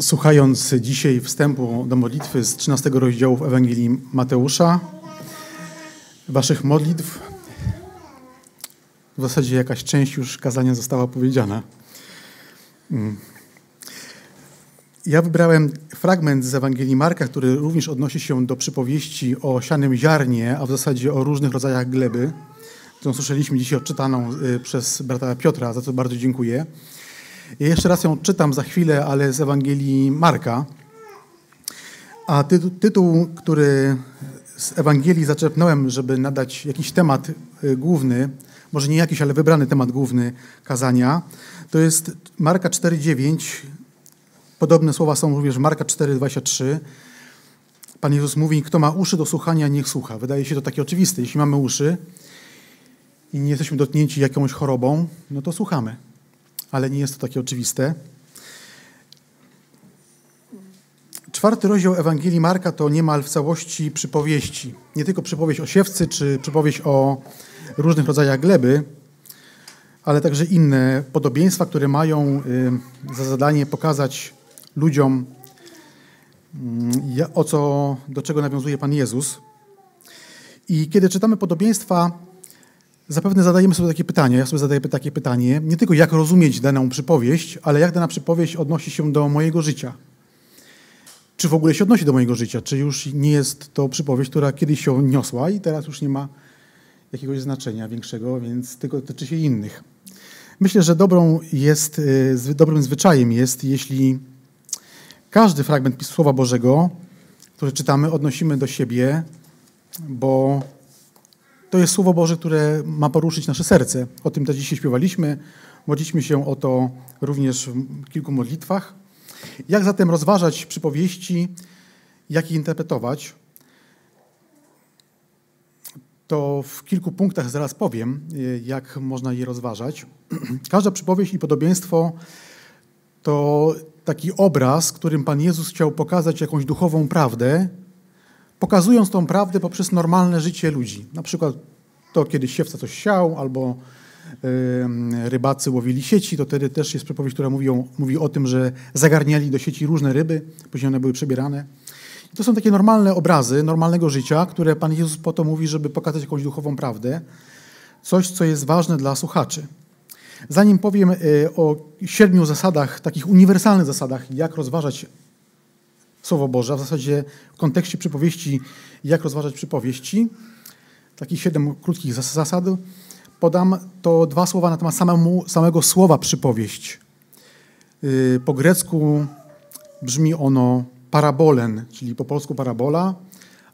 Słuchając dzisiaj wstępu do modlitwy z 13 rozdziału w Ewangelii Mateusza, waszych modlitw, w zasadzie jakaś część już kazania została powiedziana. Mm. Ja wybrałem fragment z Ewangelii Marka, który również odnosi się do przypowieści o sianym ziarnie, a w zasadzie o różnych rodzajach gleby, którą słyszeliśmy dzisiaj odczytaną y, przez brata Piotra, za co bardzo dziękuję. Ja jeszcze raz ją czytam za chwilę, ale z Ewangelii Marka. A tytuł, tytuł, który z Ewangelii zaczerpnąłem, żeby nadać jakiś temat y, główny, może nie jakiś, ale wybrany temat główny kazania, to jest Marka 4,9. Podobne słowa są również Marka 4,23. Pan Jezus mówi, kto ma uszy do słuchania, niech słucha. Wydaje się to takie oczywiste. Jeśli mamy uszy i nie jesteśmy dotknięci jakąś chorobą, no to słuchamy ale nie jest to takie oczywiste. Czwarty rozdział Ewangelii Marka to niemal w całości przypowieści. Nie tylko przypowieść o siewcy, czy przypowieść o różnych rodzajach gleby, ale także inne podobieństwa, które mają y, za zadanie pokazać ludziom, mm, o co, do czego nawiązuje Pan Jezus. I kiedy czytamy podobieństwa, Zapewne zadajemy sobie takie pytanie, ja sobie zadaję takie pytanie, nie tylko jak rozumieć daną przypowieść, ale jak dana przypowieść odnosi się do mojego życia. Czy w ogóle się odnosi do mojego życia? Czy już nie jest to przypowieść, która kiedyś się niosła i teraz już nie ma jakiegoś znaczenia większego, więc tylko dotyczy się innych. Myślę, że dobrą jest, y, dobrym zwyczajem jest, jeśli każdy fragment Słowa Bożego, który czytamy, odnosimy do siebie, bo to jest Słowo Boże, które ma poruszyć nasze serce. O tym też dzisiaj śpiewaliśmy. Modliliśmy się o to również w kilku modlitwach. Jak zatem rozważać przypowieści, jak je interpretować? To w kilku punktach zaraz powiem, jak można je rozważać. Każda przypowieść i podobieństwo to taki obraz, którym Pan Jezus chciał pokazać jakąś duchową prawdę, pokazując tą prawdę poprzez normalne życie ludzi. Na przykład to, kiedy siewca coś siał, albo rybacy łowili sieci, to wtedy też jest przepowiedź, która mówi o, mówi o tym, że zagarniali do sieci różne ryby, później one były przebierane. I to są takie normalne obrazy normalnego życia, które Pan Jezus po to mówi, żeby pokazać jakąś duchową prawdę, coś, co jest ważne dla słuchaczy. Zanim powiem e, o siedmiu zasadach, takich uniwersalnych zasadach, jak rozważać Słowo Boże, w zasadzie w kontekście przypowieści, jak rozważać przypowieści, takich siedem krótkich zasad, podam to dwa słowa na temat samemu, samego słowa przypowieść. Y, po grecku brzmi ono parabolen, czyli po polsku parabola,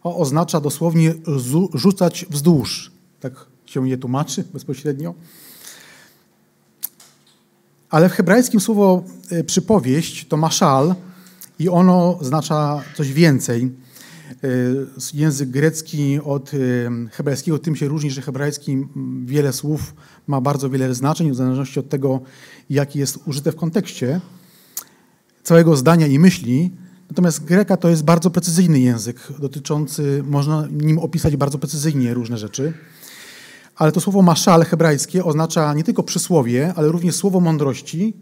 a oznacza dosłownie rzucać wzdłuż. Tak się je tłumaczy bezpośrednio. Ale w hebrajskim słowo y, przypowieść to maszal i ono oznacza coś więcej. Y, język grecki od y, hebrajskiego tym się różni, że hebrajski wiele słów ma bardzo wiele znaczeń, w zależności od tego, jaki jest użyte w kontekście całego zdania i myśli. Natomiast greka to jest bardzo precyzyjny język, dotyczący, można nim opisać bardzo precyzyjnie różne rzeczy. Ale to słowo maszal hebrajskie oznacza nie tylko przysłowie, ale również słowo mądrości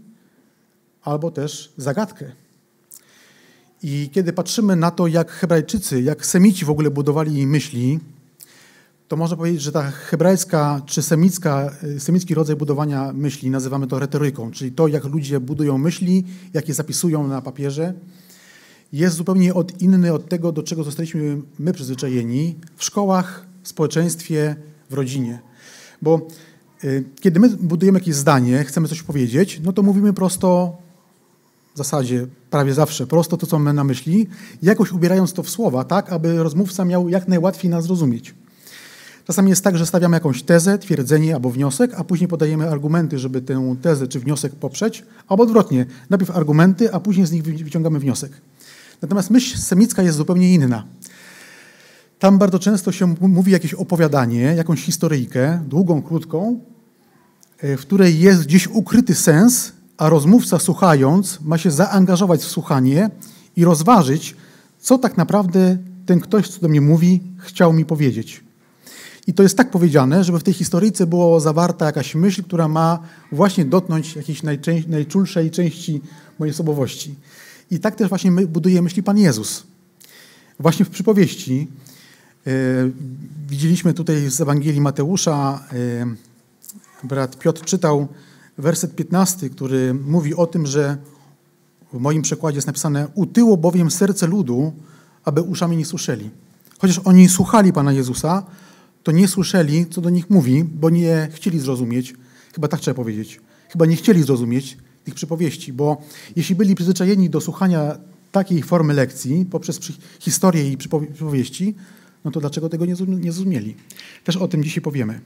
albo też zagadkę. I kiedy patrzymy na to, jak Hebrajczycy, jak Semici w ogóle budowali myśli, to można powiedzieć, że ta hebrajska czy semicka, semicki rodzaj budowania myśli nazywamy to retoryką, czyli to, jak ludzie budują myśli, jak je zapisują na papierze, jest zupełnie od, inny od tego, do czego zostaliśmy my przyzwyczajeni w szkołach, w społeczeństwie, w rodzinie. Bo y, kiedy my budujemy jakieś zdanie, chcemy coś powiedzieć, no to mówimy prosto w zasadzie prawie zawsze prosto to, co mamy na myśli, jakoś ubierając to w słowa, tak, aby rozmówca miał jak najłatwiej nas zrozumieć. Czasami jest tak, że stawiamy jakąś tezę, twierdzenie albo wniosek, a później podajemy argumenty, żeby tę tezę czy wniosek poprzeć, albo odwrotnie, najpierw argumenty, a później z nich wyciągamy wniosek. Natomiast myśl semicka jest zupełnie inna. Tam bardzo często się mówi jakieś opowiadanie, jakąś historyjkę, długą, krótką, w której jest gdzieś ukryty sens, a rozmówca słuchając ma się zaangażować w słuchanie i rozważyć, co tak naprawdę ten ktoś, co do mnie mówi, chciał mi powiedzieć. I to jest tak powiedziane, żeby w tej historyjce była zawarta jakaś myśl, która ma właśnie dotknąć jakiejś najczulszej części mojej osobowości. I tak też właśnie buduje myśli Pan Jezus. Właśnie w przypowieści yy, widzieliśmy tutaj z Ewangelii Mateusza, yy, brat Piotr czytał werset 15, który mówi o tym, że w moim przekładzie jest napisane utyło bowiem serce ludu, aby uszami nie słyszeli. Chociaż oni słuchali Pana Jezusa, to nie słyszeli, co do nich mówi, bo nie chcieli zrozumieć, chyba tak trzeba powiedzieć, chyba nie chcieli zrozumieć tych przypowieści, bo jeśli byli przyzwyczajeni do słuchania takiej formy lekcji poprzez historię i przypowieści, no to dlaczego tego nie zrozumieli? Też o tym dzisiaj powiemy.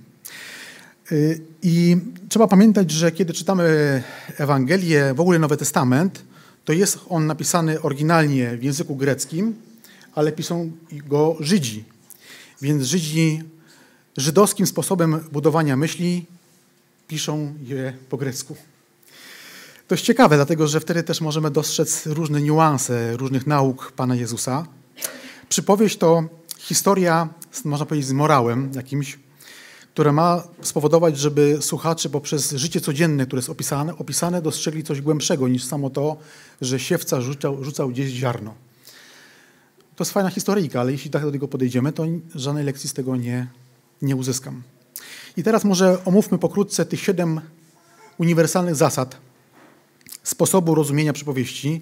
Y, I trzeba pamiętać, że kiedy czytamy Ewangelię, w ogóle Nowy Testament, to jest on napisany oryginalnie w języku greckim, ale piszą go Żydzi. Więc Żydzi żydowskim sposobem budowania myśli piszą je po grecku. To jest ciekawe, dlatego że wtedy też możemy dostrzec różne niuanse różnych nauk Pana Jezusa. Przypowieść to historia, można powiedzieć, z morałem jakimś, które ma spowodować, żeby słuchacze poprzez życie codzienne, które jest opisane, opisane dostrzegli coś głębszego niż samo to, że siewca rzucał, rzucał gdzieś ziarno. To jest fajna historyjka, ale jeśli tak do tego podejdziemy, to żadnej lekcji z tego nie, nie uzyskam. I teraz może omówmy pokrótce tych siedem uniwersalnych zasad sposobu rozumienia przypowieści.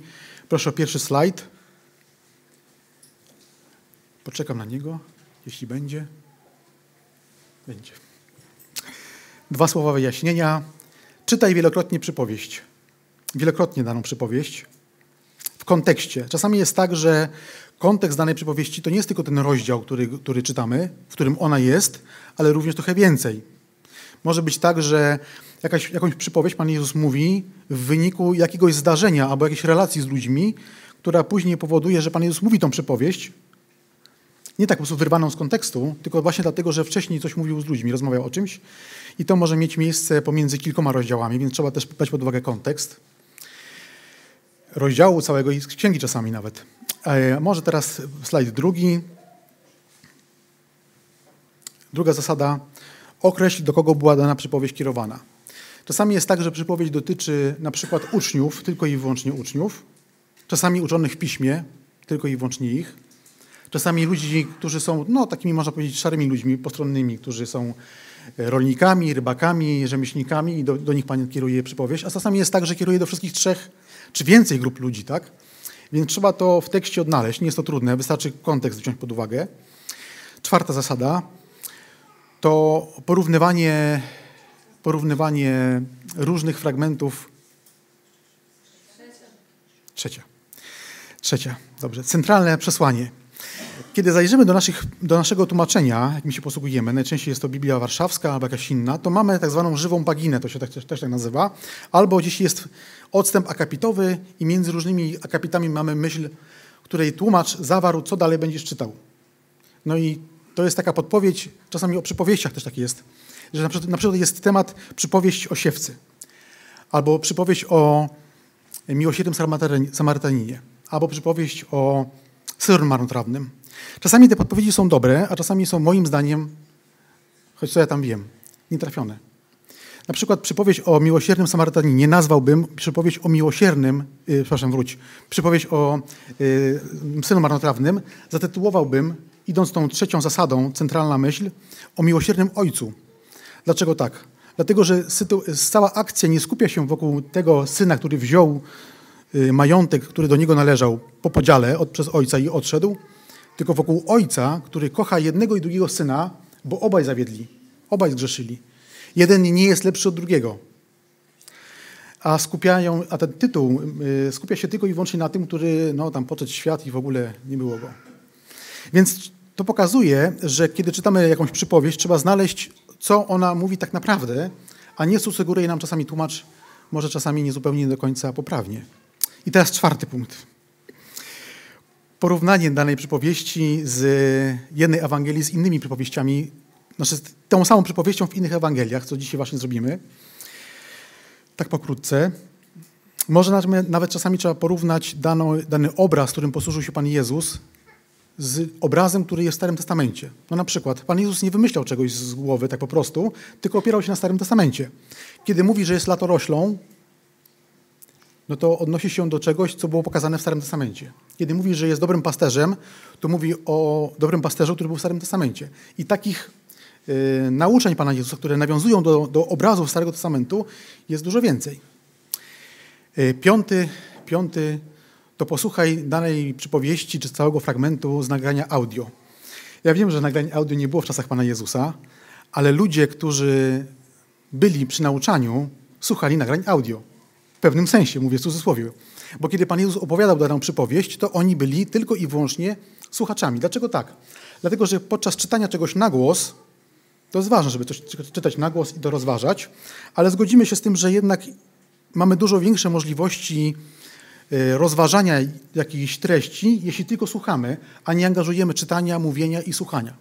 Proszę o pierwszy slajd. Poczekam na niego, jeśli będzie. Będzie. Dwa słowa wyjaśnienia. Czytaj wielokrotnie przypowieść. Wielokrotnie daną przypowieść. W kontekście. Czasami jest tak, że kontekst danej przypowieści to nie jest tylko ten rozdział, który, który czytamy, w którym ona jest, ale również trochę więcej. Może być tak, że jakaś, jakąś przypowieść Pan Jezus mówi w wyniku jakiegoś zdarzenia albo jakiejś relacji z ludźmi, która później powoduje, że Pan Jezus mówi tą przypowieść, nie tak po prostu wyrwaną z kontekstu, tylko właśnie dlatego, że wcześniej coś mówił z ludźmi, rozmawiał o czymś i to może mieć miejsce pomiędzy kilkoma rozdziałami, więc trzeba też brać pod uwagę kontekst rozdziału całego i księgi czasami nawet. E, może teraz slajd drugi. Druga zasada. Określ, do kogo była dana przypowieść kierowana. Czasami jest tak, że przypowieść dotyczy na przykład uczniów, tylko i wyłącznie uczniów. Czasami uczonych w piśmie, tylko i wyłącznie ich. Czasami ludzi, którzy są, no takimi można powiedzieć szarymi ludźmi, postronnymi, którzy są e, rolnikami, rybakami, rzemieślnikami i do, do nich Pan kieruje przypowieść. A czasami jest tak, że kieruje do wszystkich trzech czy więcej grup ludzi, tak? Więc trzeba to w tekście odnaleźć. Nie jest to trudne, wystarczy kontekst wziąć pod uwagę. Czwarta zasada to porównywanie, porównywanie różnych fragmentów. Trzecia. Trzecia, dobrze. Centralne przesłanie. Kiedy zajrzymy do, naszych, do naszego tłumaczenia, jakim się posługujemy, najczęściej jest to Biblia Warszawska albo jakaś inna, to mamy tak zwaną żywą paginę, to się tak, też, tak nazywa, albo gdzieś jest odstęp akapitowy i między różnymi akapitami mamy myśl, której tłumacz zawarł, co dalej będziesz czytał. No i to jest taka podpowiedź, czasami o przypowieściach też tak jest, że na przykład, na przykład jest temat przypowieść o siewcy, albo przypowieść o miłosiernym Samarytaninie, albo przypowieść o syrem marnotrawnym. Czasami te podpowiedzi są dobre, a czasami są moim zdaniem, choć co ja tam wiem, nietrafione. Na przykład przypowieść o miłosiernym Samarytaninie nazwałbym przypowieść o miłosiernym, yy, przepraszam, wróć, przypowieść o yy, synu marnotrawnym, zatytułowałbym, idąc tą trzecią zasadą, centralna myśl, o miłosiernym ojcu. Dlaczego tak? Dlatego, że cała akcja nie skupia się wokół tego syna, który wziął yy, majątek, który do niego należał po podziale od, przez ojca i odszedł, tylko wokół ojca, który kocha jednego i drugiego syna, bo obaj zawiedli, obaj zgrzeszyli. Jeden nie jest lepszy od drugiego. A, skupiają, a ten tytuł y, skupia się tylko i wyłącznie na tym, który no, tam poczeć świat i w ogóle nie było go. Więc to pokazuje, że kiedy czytamy jakąś przypowieść, trzeba znaleźć, co ona mówi tak naprawdę, a nie sugeruje nam czasami tłumacz, może czasami niezupełnie nie do końca poprawnie. I teraz czwarty punkt. Porównanie danej przypowieści z jednej Ewangelii z innymi przypowieściami znaczy tą samą przypowieścią w innych Ewangeliach, co dzisiaj właśnie zrobimy. Tak pokrótce. Może nawet czasami trzeba porównać dano, dany obraz, którym posłużył się Pan Jezus, z obrazem, który jest w Starym Testamencie. No na przykład, Pan Jezus nie wymyślał czegoś z głowy tak po prostu, tylko opierał się na Starym Testamencie. Kiedy mówi, że jest latoroślą, no to odnosi się do czegoś, co było pokazane w Starym Testamencie. Kiedy mówi, że jest dobrym pasterzem, to mówi o dobrym pasterzu, który był w Starym Testamencie. I takich y, nauczeń Pana Jezusa, które nawiązują do, do obrazów Starego Testamentu, jest dużo więcej. Y, piąty, piąty to posłuchaj danej przypowieści czy całego fragmentu z nagrania audio. Ja wiem, że nagrań audio nie było w czasach Pana Jezusa, ale ludzie, którzy byli przy nauczaniu, słuchali nagrań audio. Pewnym sensie, mówię w cudzysłowie. Bo kiedy Pan Jezus opowiadał daną przypowieść, to oni byli tylko i wyłącznie słuchaczami. Dlaczego tak? Dlatego, że podczas czytania czegoś na głos, to jest ważne, żeby coś czytać na głos i to rozważać, ale zgodzimy się z tym, że jednak mamy dużo większe możliwości e, rozważania jakiejś treści, jeśli tylko słuchamy, a nie angażujemy czytania, mówienia i słuchania.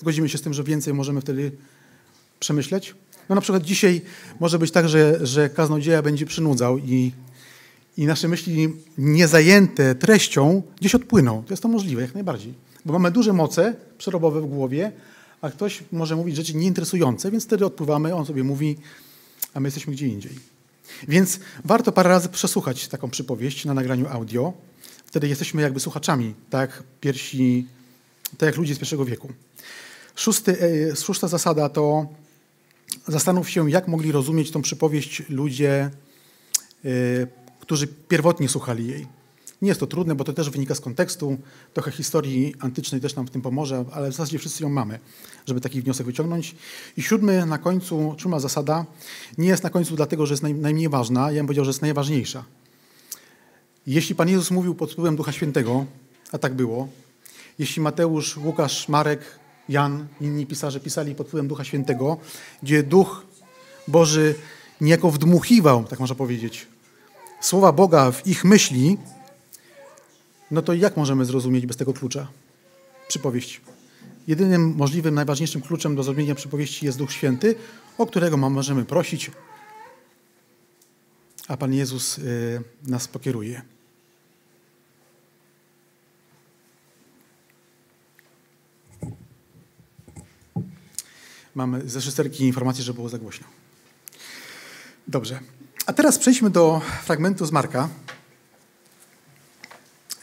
Zgodzimy się z tym, że więcej możemy wtedy przemyśleć? No na przykład dzisiaj może być tak, że, że kaznodzieja będzie przynudzał i, i nasze myśli niezajęte treścią gdzieś odpłyną. To jest to możliwe, jak najbardziej. Bo mamy duże moce przerobowe w głowie, a ktoś może mówić rzeczy nieinteresujące, więc wtedy odpływamy, on sobie mówi, a my jesteśmy gdzie indziej. Więc warto parę razy przesłuchać taką przypowieść na nagraniu audio. Wtedy jesteśmy jakby słuchaczami, tak pierwsi, tak jak ludzie z pierwszego wieku. Szósty, e, szósta zasada to zastanów się, jak mogli rozumieć tą przypowieść ludzie, e, którzy pierwotnie słuchali jej. Nie jest to trudne, bo to też wynika z kontekstu. Trochę historii antycznej też nam w tym pomoże, ale w zasadzie wszyscy ją mamy, żeby taki wniosek wyciągnąć. I siódmy na końcu, siódma zasada, nie jest na końcu dlatego, że jest naj, najmniej ważna, ja bym powiedział, że jest najważniejsza. Jeśli Pan Jezus mówił pod wpływem Ducha Świętego, a tak było, jeśli Mateusz, Łukasz, Marek, Jan, inni pisarze pisali pod wpływem Ducha Świętego, gdzie Duch Boży niejako wdmuchiwał, tak można powiedzieć, słowa Boga w ich myśli, no to jak możemy zrozumieć bez tego klucza przypowieść? Jedynym możliwym, najważniejszym kluczem do zrozumienia przypowieści jest Duch Święty, o którego możemy prosić, a Pan Jezus y, nas pokieruje. Mamy ze szysterki informację, że było za głośno. Dobrze. A teraz przejdźmy do fragmentu z Marka.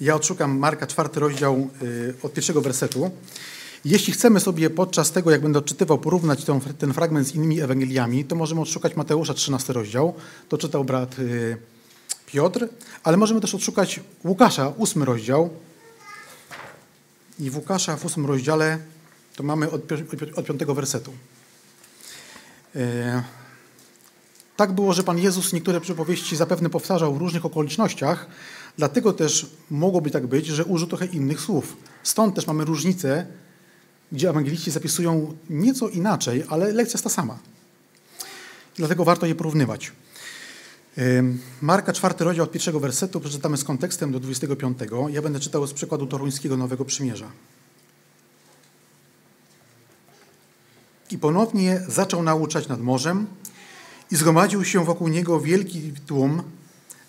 Ja odszukam Marka, czwarty rozdział y, od pierwszego wersetu. Jeśli chcemy sobie podczas tego, jak będę odczytywał, porównać ten, ten fragment z innymi Ewangeliami, to możemy odszukać Mateusza, 13 rozdział. To czytał brat y, Piotr, ale możemy też odszukać Łukasza, 8 rozdział. I w Łukasza w 8 rozdziale to mamy od, od piątego wersetu. E, tak było, że Pan Jezus niektóre przypowieści zapewne powtarzał w różnych okolicznościach, dlatego też mogłoby tak być, że użył trochę innych słów. Stąd też mamy różnicę, gdzie ewangeliści zapisują nieco inaczej, ale lekcja jest ta sama. Dlatego warto je porównywać. E, Marka, czwarty rozdział od pierwszego wersetu, przeczytamy z kontekstem do 25. Ja będę czytał z przykładu toruńskiego Nowego Przymierza. I ponownie zaczął nauczać nad morzem i zgromadził się wokół niego wielki tłum,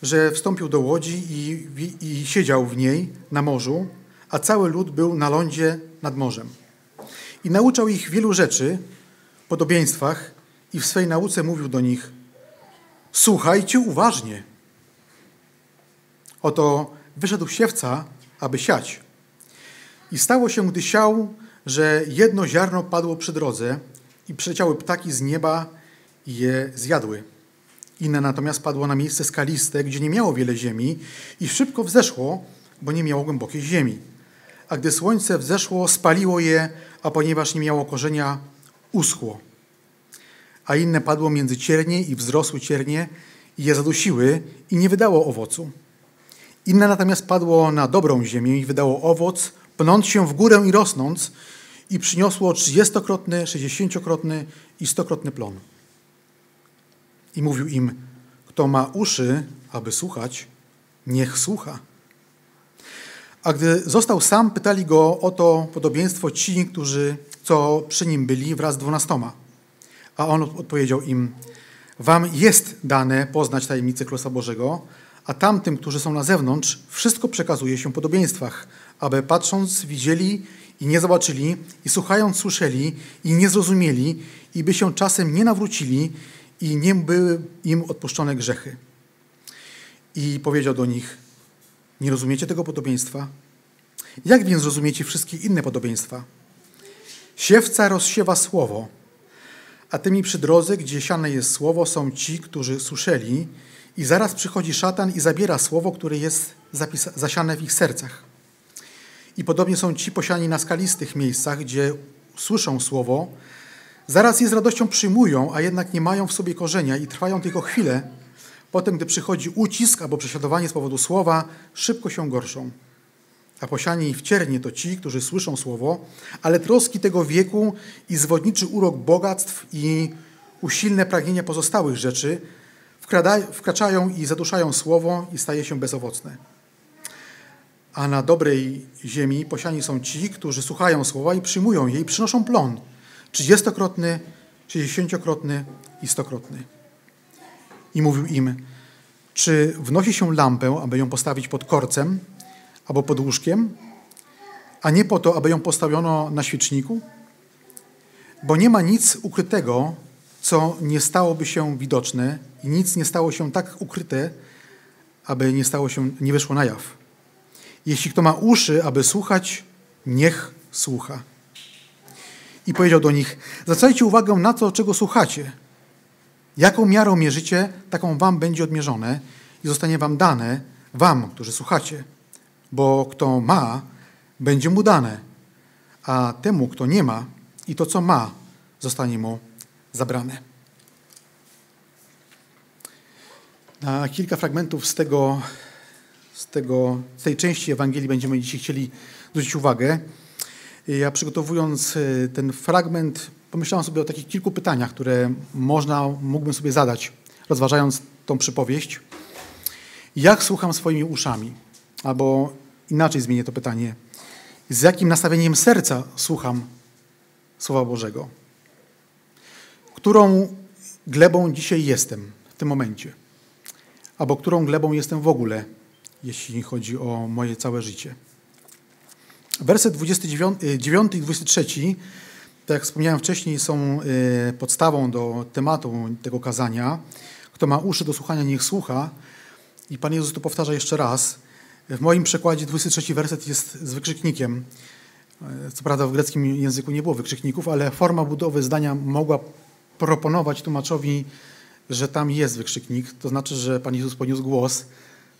że wstąpił do łodzi i, i siedział w niej na morzu, a cały lud był na lądzie nad morzem. I nauczał ich wielu rzeczy, podobieństwach i w swej nauce mówił do nich słuchajcie uważnie. Oto wyszedł siewca, aby siać. I stało się, gdy siał, że jedno ziarno padło przy drodze i przyleciały ptaki z nieba i je zjadły. Inne natomiast padło na miejsce skaliste, gdzie nie miało wiele ziemi i szybko wzeszło, bo nie miało głębokiej ziemi. A gdy słońce wzeszło, spaliło je, a ponieważ nie miało korzenia, uschło. A inne padło między ciernie i wzrosły ciernie i je zadusiły i nie wydało owocu. Inne natomiast padło na dobrą ziemię i wydało owoc, pnąc się w górę i rosnąc, i przyniosło trzydziestokrotny, sześćdziesięciokrotny i stokrotny plon. I mówił im, kto ma uszy, aby słuchać, niech słucha. A gdy został sam, pytali go o to podobieństwo ci, którzy co przy nim byli wraz z dwunastoma. A on odpowiedział im, wam jest dane poznać tajemnicę Królestwa Bożego, a tamtym, którzy są na zewnątrz, wszystko przekazuje się w podobieństwach, aby patrząc widzieli i nie zobaczyli, i słuchając słyszeli, i nie zrozumieli, i by się czasem nie nawrócili, i nie były im odpuszczone grzechy. i powiedział do nich: Nie rozumiecie tego podobieństwa? Jak więc rozumiecie wszystkie inne podobieństwa? Siewca rozsiewa słowo, a tymi przy drodze, gdzie siane jest słowo, są ci, którzy słyszeli, i zaraz przychodzi szatan i zabiera słowo, które jest zasiane w ich sercach. I podobnie są ci posiani na skalistych miejscach, gdzie słyszą słowo, zaraz je z radością przyjmują, a jednak nie mają w sobie korzenia i trwają tylko chwilę. Potem, gdy przychodzi ucisk albo prześladowanie z powodu słowa, szybko się gorszą. A posiani w ciernie to ci, którzy słyszą słowo, ale troski tego wieku i zwodniczy urok bogactw i usilne pragnienia pozostałych rzeczy wkraczają i zaduszają słowo i staje się bezowocne. A na dobrej ziemi posiani są ci, którzy słuchają słowa i przyjmują je i przynoszą plon. Trzydziestokrotny, sześćdziesięciokrotny i stokrotny. I mówił im, czy wnosi się lampę, aby ją postawić pod korcem albo pod łóżkiem, a nie po to, aby ją postawiono na świeczniku? Bo nie ma nic ukrytego, co nie stałoby się widoczne i nic nie stało się tak ukryte, aby nie stało się, nie wyszło na jaw. Jeśli kto ma uszy, aby słuchać, niech słucha. I powiedział do nich: Zwracajcie uwagę na to, czego słuchacie. Jaką miarą mierzycie, taką wam będzie odmierzone i zostanie wam dane, wam, którzy słuchacie. Bo kto ma, będzie mu dane, a temu, kto nie ma, i to, co ma, zostanie mu zabrane. Na kilka fragmentów z tego z, tego, z tej części Ewangelii będziemy dzisiaj chcieli zwrócić uwagę. Ja przygotowując e, ten fragment, pomyślałem sobie o takich kilku pytaniach, które można, mógłbym sobie zadać, rozważając tą przypowieść. Jak słucham swoimi uszami? Albo inaczej zmienię to pytanie. Z jakim nastawieniem serca słucham Słowa Bożego? Którą glebą dzisiaj jestem w tym momencie? Albo którą glebą jestem w ogóle jeśli chodzi o moje całe życie. Werset 29 y, i 23, tak jak wspomniałem wcześniej, są y, podstawą do tematu tego kazania. Kto ma uszy do słuchania, niech słucha. I Pan Jezus to powtarza jeszcze raz. W moim przekładzie 23 werset jest z wykrzyknikiem. Y, co prawda w greckim języku nie było wykrzykników, ale forma budowy zdania mogła proponować tłumaczowi, że tam jest wykrzyknik. To znaczy, że Pan Jezus poniósł głos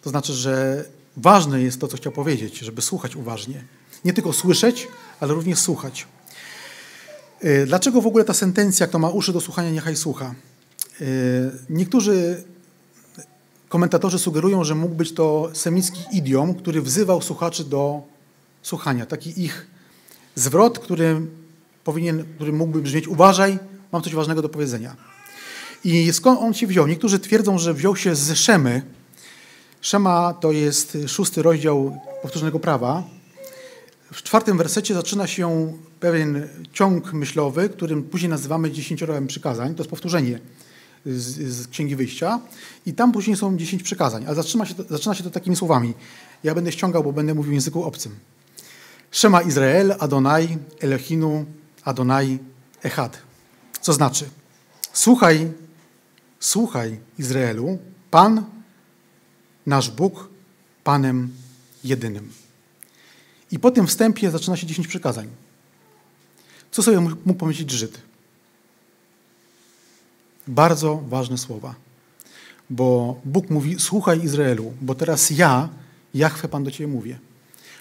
to znaczy, że ważne jest to, co chciał powiedzieć, żeby słuchać uważnie. Nie tylko słyszeć, ale również słuchać. E, dlaczego w ogóle ta sentencja, kto ma uszy do słuchania, niechaj słucha? E, niektórzy komentatorzy sugerują, że mógł być to semicki idiom, który wzywał słuchaczy do słuchania. Taki ich zwrot, który, powinien, który mógłby brzmieć uważaj, mam coś ważnego do powiedzenia. I skąd on się wziął? Niektórzy twierdzą, że wziął się z Szemy, Szema to jest szósty rozdział powtórzonego prawa. W czwartym wersecie zaczyna się pewien ciąg myślowy, którym później nazywamy dziesięciorem przykazań. To jest powtórzenie z, z, Księgi Wyjścia. I tam później są dziesięć przykazań. Ale zaczyna się, to, zaczyna się to takimi słowami. Ja będę ściągał, bo będę mówił w języku obcym. Szema Izrael, Adonai, Elohinu, Adonai, Echad. Co znaczy? Słuchaj, słuchaj Izraelu, Pan nasz Bóg Panem jedynym. I po tym wstępie zaczyna się dziesięć przykazań. Co sobie mógł pomyśleć Żyd? Bardzo ważne słowa. Bo Bóg mówi, słuchaj Izraelu, bo teraz ja, Jachwę Pan do Ciebie mówię.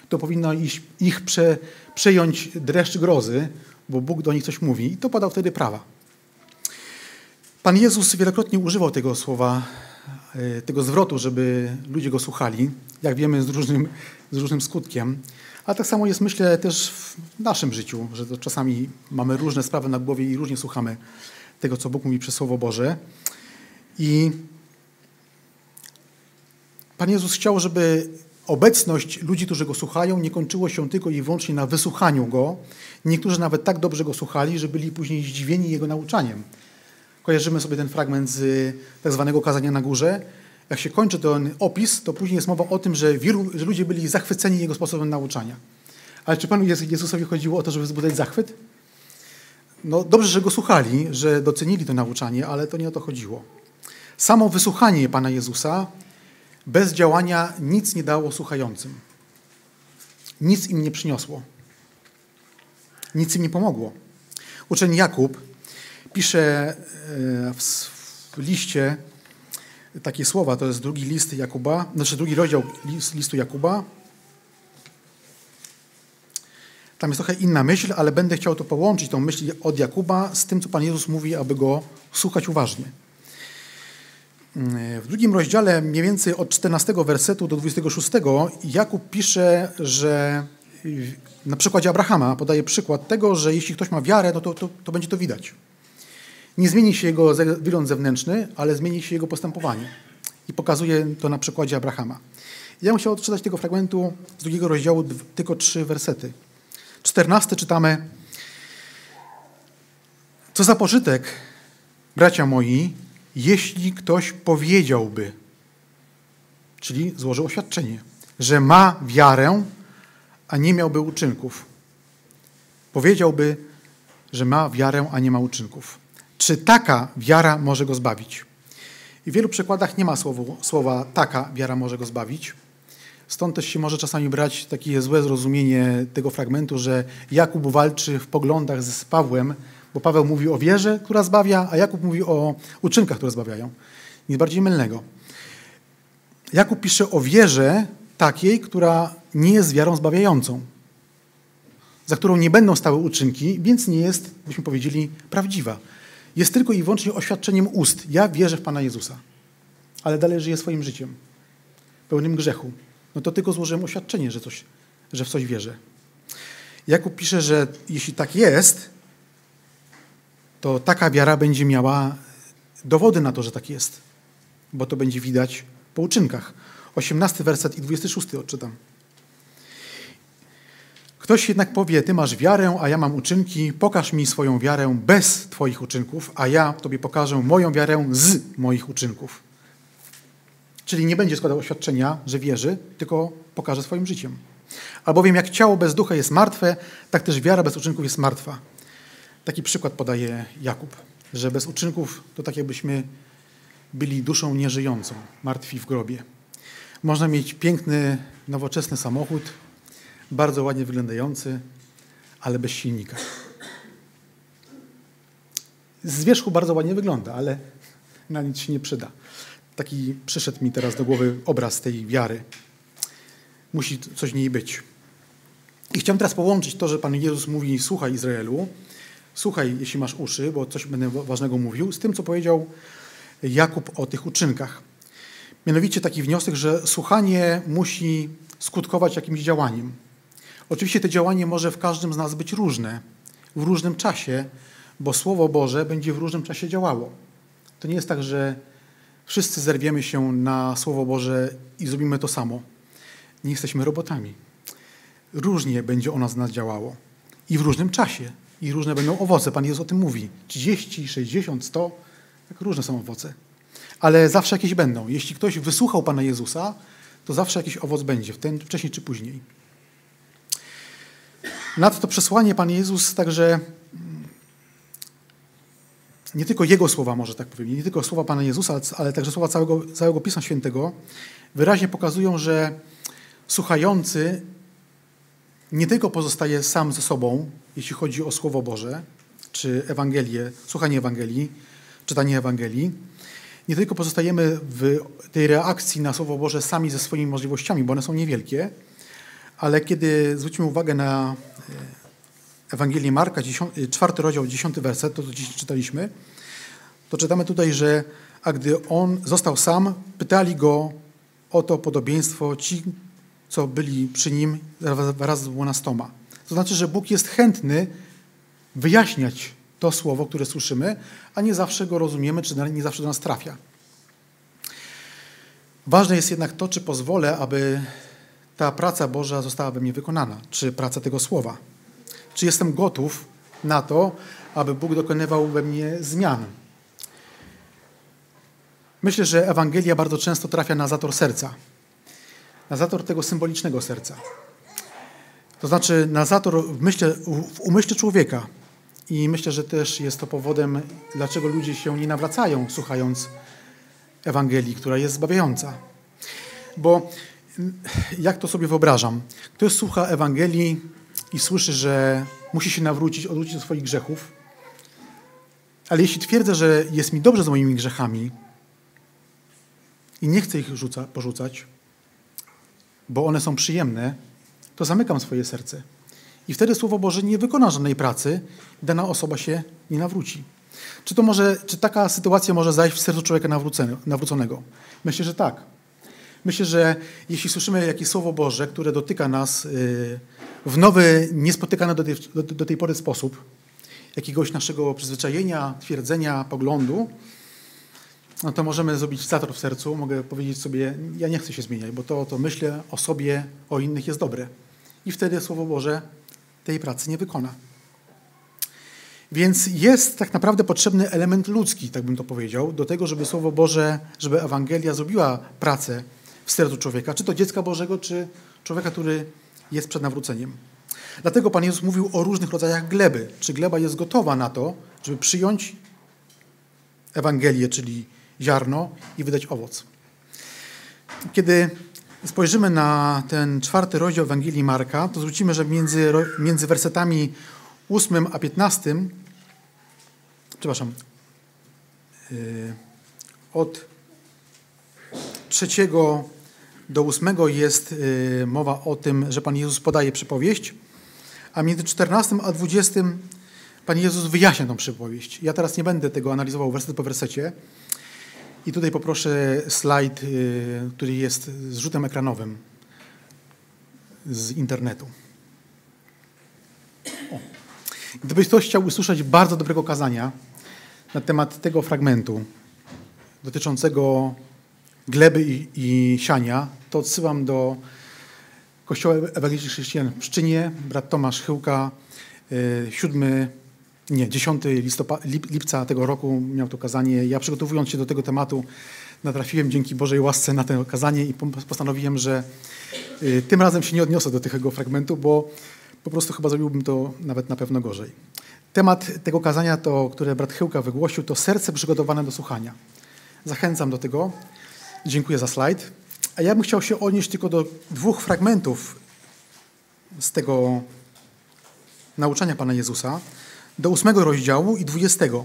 To powinno ich, ich prze, przejąć dreszcz grozy, bo Bóg do nich coś mówi i to podał wtedy prawa. Pan Jezus wielokrotnie używał tego słowa tego zwrotu, żeby ludzie go słuchali, jak wiemy z różnym, z różnym skutkiem. Ale tak samo jest, myślę, też w naszym życiu, że to czasami mamy różne sprawy na głowie i różnie słuchamy tego, co Bóg mówi przez Słowo Boże. I Pan Jezus chciał, żeby obecność ludzi, którzy go słuchają, nie kończyło się tylko i wyłącznie na wysłuchaniu go. Niektórzy nawet tak dobrze go słuchali, że byli później zdziwieni jego nauczaniem. Kojarzymy sobie ten fragment z tak zwanego kazania na górze. Jak się kończy ten opis, to później jest mowa o tym, że, wielu, że ludzie byli zachwyceni jego sposobem nauczania. Ale czy Panu Jezusowi chodziło o to, żeby wzbudzać zachwyt? No dobrze, że go słuchali, że docenili to nauczanie, ale to nie o to chodziło. Samo wysłuchanie Pana Jezusa Bez działania nic nie dało słuchającym. Nic im nie przyniosło. Nic im nie pomogło. Uczeń Jakub pisze e, w liście takie słowa, to jest drugi list Jakuba, znaczy drugi rozdział listu Jakuba. Tam jest trochę inna myśl, ale będę chciał to połączyć, tą myśl od Jakuba z tym, co Pan Jezus mówi, aby go słuchać uważnie. W drugim rozdziale, mniej więcej od 14 wersetu do 26, Jakub pisze, że na przykładzie Abrahama podaje przykład tego, że jeśli ktoś ma wiarę, no to, to, to będzie to widać. Nie zmieni się jego wygląd zewnętrzny, ale zmieni się jego postępowanie. I pokazuje to na przykładzie Abrahama. Ja bym chciał odczytać tego fragmentu z drugiego rozdziału tylko trzy wersety. Czternasty czytamy Co za pożytek, bracia moi, jeśli ktoś powiedziałby, czyli złożył oświadczenie, że ma wiarę, a nie miałby uczynków. Powiedziałby, że ma wiarę, a nie ma uczynków. Czy taka wiara może go zbawić? I w wielu przykładach nie ma słowa, słowa taka wiara może go zbawić. Stąd też się może czasami brać takie złe zrozumienie tego fragmentu, że Jakub walczy w poglądach z Pawłem, bo Paweł mówi o wierze, która zbawia, a Jakub mówi o uczynkach, które zbawiają. Nic bardziej mylnego. Jakub pisze o wierze takiej, która nie jest wiarą zbawiającą, za którą nie będą stały uczynki, więc nie jest, byśmy powiedzieli, prawdziwa jest tylko i wyłącznie oświadczeniem ust. Ja wierzę w Pana Jezusa, ale dalej żyję swoim życiem, pełnym grzechu. No to tylko złożyłem oświadczenie, że, coś, że w coś wierzę. Jakub pisze, że jeśli tak jest, to taka wiara będzie miała dowody na to, że tak jest, bo to będzie widać po uczynkach. 18 werset i 26 odczytam. Ktoś jednak powie, ty masz wiarę, a ja mam uczynki, pokaż mi swoją wiarę bez twoich uczynków, a ja tobie pokażę moją wiarę z moich uczynków. Czyli nie będzie składał oświadczenia, że wierzy, tylko pokaże swoim życiem. Albowiem jak ciało bez ducha jest martwe, tak też wiara bez uczynków jest martwa. Taki przykład podaje Jakub, że bez uczynków to tak jakbyśmy byli duszą nieżyjącą, martwi w grobie. Można mieć piękny, nowoczesny samochód, bardzo ładnie wyglądający, ale bez silnika. Z wierzchu bardzo ładnie wygląda, ale na nic się nie przyda. Taki przyszedł mi teraz do głowy obraz tej wiary. Musi coś w niej być. I chciałem teraz połączyć to, że Pan Jezus mówi: Słuchaj Izraelu, słuchaj, jeśli masz uszy, bo coś będę ważnego mówił, z tym, co powiedział Jakub o tych uczynkach. Mianowicie taki wniosek, że słuchanie musi skutkować jakimś działaniem. Oczywiście to działanie może w każdym z nas być różne, w różnym czasie, bo Słowo Boże będzie w różnym czasie działało. To nie jest tak, że wszyscy zerwiemy się na Słowo Boże i zrobimy to samo. Nie jesteśmy robotami. Różnie będzie ono z nas działało. I w różnym czasie. I różne będą owoce. Pan Jezus o tym mówi. 30, 60, 100. Tak różne są owoce. Ale zawsze jakieś będą. Jeśli ktoś wysłuchał Pana Jezusa, to zawsze jakiś owoc będzie, wcześniej czy później. Nad to przesłanie Pan Jezus także mm, nie tylko Jego słowa, może tak powiem, nie tylko słowa Pana Jezusa, ale także słowa całego, całego Pisma Świętego wyraźnie pokazują, że słuchający nie tylko pozostaje sam ze sobą, jeśli chodzi o Słowo Boże, czy Ewangelię, słuchanie Ewangelii, czytanie Ewangelii, nie tylko pozostajemy w tej reakcji na Słowo Boże sami ze swoimi możliwościami, bo one są niewielkie, ale kiedy zwrócimy uwagę na e, Ewangelię Marka, e, czwarty rozdział, dziesiąty werset, to co dziś czytaliśmy, to czytamy tutaj, że a gdy on został sam, pytali go o to podobieństwo ci, co byli przy nim wraz z dwunastoma. To znaczy, że Bóg jest chętny wyjaśniać to słowo, które słyszymy, a nie zawsze go rozumiemy, czy nie zawsze do nas trafia. Ważne jest jednak to, czy pozwolę, aby ta praca Boża została we mnie wykonana, czy praca tego słowa. Czy jestem gotów na to, aby Bóg dokonywał we mnie zmian. Myślę, że Ewangelia bardzo często trafia na zator serca, na zator tego symbolicznego serca. To znaczy na zator w, myśle, w umyśle człowieka. I myślę, że też jest to powodem, dlaczego ludzie się nie nawracają, słuchając Ewangelii, która jest zbawiająca. Bo jak to sobie wyobrażam? Ktoś słucha Ewangelii i słyszy, że musi się nawrócić, odwrócić do swoich grzechów, ale jeśli twierdzę, że jest mi dobrze z moimi grzechami i nie chcę ich rzuca, porzucać, bo one są przyjemne, to zamykam swoje serce. I wtedy Słowo Boże nie wykona żadnej pracy, dana osoba się nie nawróci. Czy, to może, czy taka sytuacja może zajść w sercu człowieka nawróconego? Myślę, że tak. Myślę, że jeśli słyszymy jakieś Słowo Boże, które dotyka nas y, w nowy, niespotykany do tej, do, do tej pory sposób, jakiegoś naszego przyzwyczajenia, twierdzenia, poglądu, no to możemy zrobić zator w sercu, mogę powiedzieć sobie, ja nie chcę się zmieniać, bo to, to myślę o sobie, o innych jest dobre. I wtedy Słowo Boże tej pracy nie wykona. Więc jest tak naprawdę potrzebny element ludzki, tak bym to powiedział, do tego, żeby Słowo Boże, żeby Ewangelia zrobiła pracę w sercu człowieka, czy to dziecka Bożego, czy człowieka, który jest przed nawróceniem. Dlatego Pan Jezus mówił o różnych rodzajach gleby. Czy gleba jest gotowa na to, żeby przyjąć Ewangelię, czyli ziarno i wydać owoc. Kiedy spojrzymy na ten czwarty rozdział Ewangelii Marka, to zwrócimy, że między, między wersetami 8 a 15, przepraszam, yy, od trzeciego do ósmego jest yy, mowa o tym, że Pan Jezus podaje przypowieść, a między 14 a 20 Pan Jezus wyjaśnia tą przypowieść. Ja teraz nie będę tego analizował werset po wersecie, i tutaj poproszę slajd, y, który jest zrzutem ekranowym z internetu. O. Gdybyś ktoś chciał usłyszeć bardzo dobrego kazania na temat tego fragmentu dotyczącego gleby i, i siania, to odsyłam do Kościoła Ewangelicznych Chrześcijan w Pszczynie, brat Tomasz Chyłka, 7 nie, 10 listopa, lipca tego roku miał to kazanie. Ja przygotowując się do tego tematu natrafiłem dzięki Bożej łasce na to kazanie i postanowiłem, że y, tym razem się nie odniosę do tego fragmentu, bo po prostu chyba zrobiłbym to nawet na pewno gorzej. Temat tego kazania, to, które brat Chyłka wygłosił, to serce przygotowane do słuchania. Zachęcam do tego. Dziękuję za slajd. A ja bym chciał się odnieść tylko do dwóch fragmentów z tego nauczania Pana Jezusa do ósmego rozdziału i dwudziestego.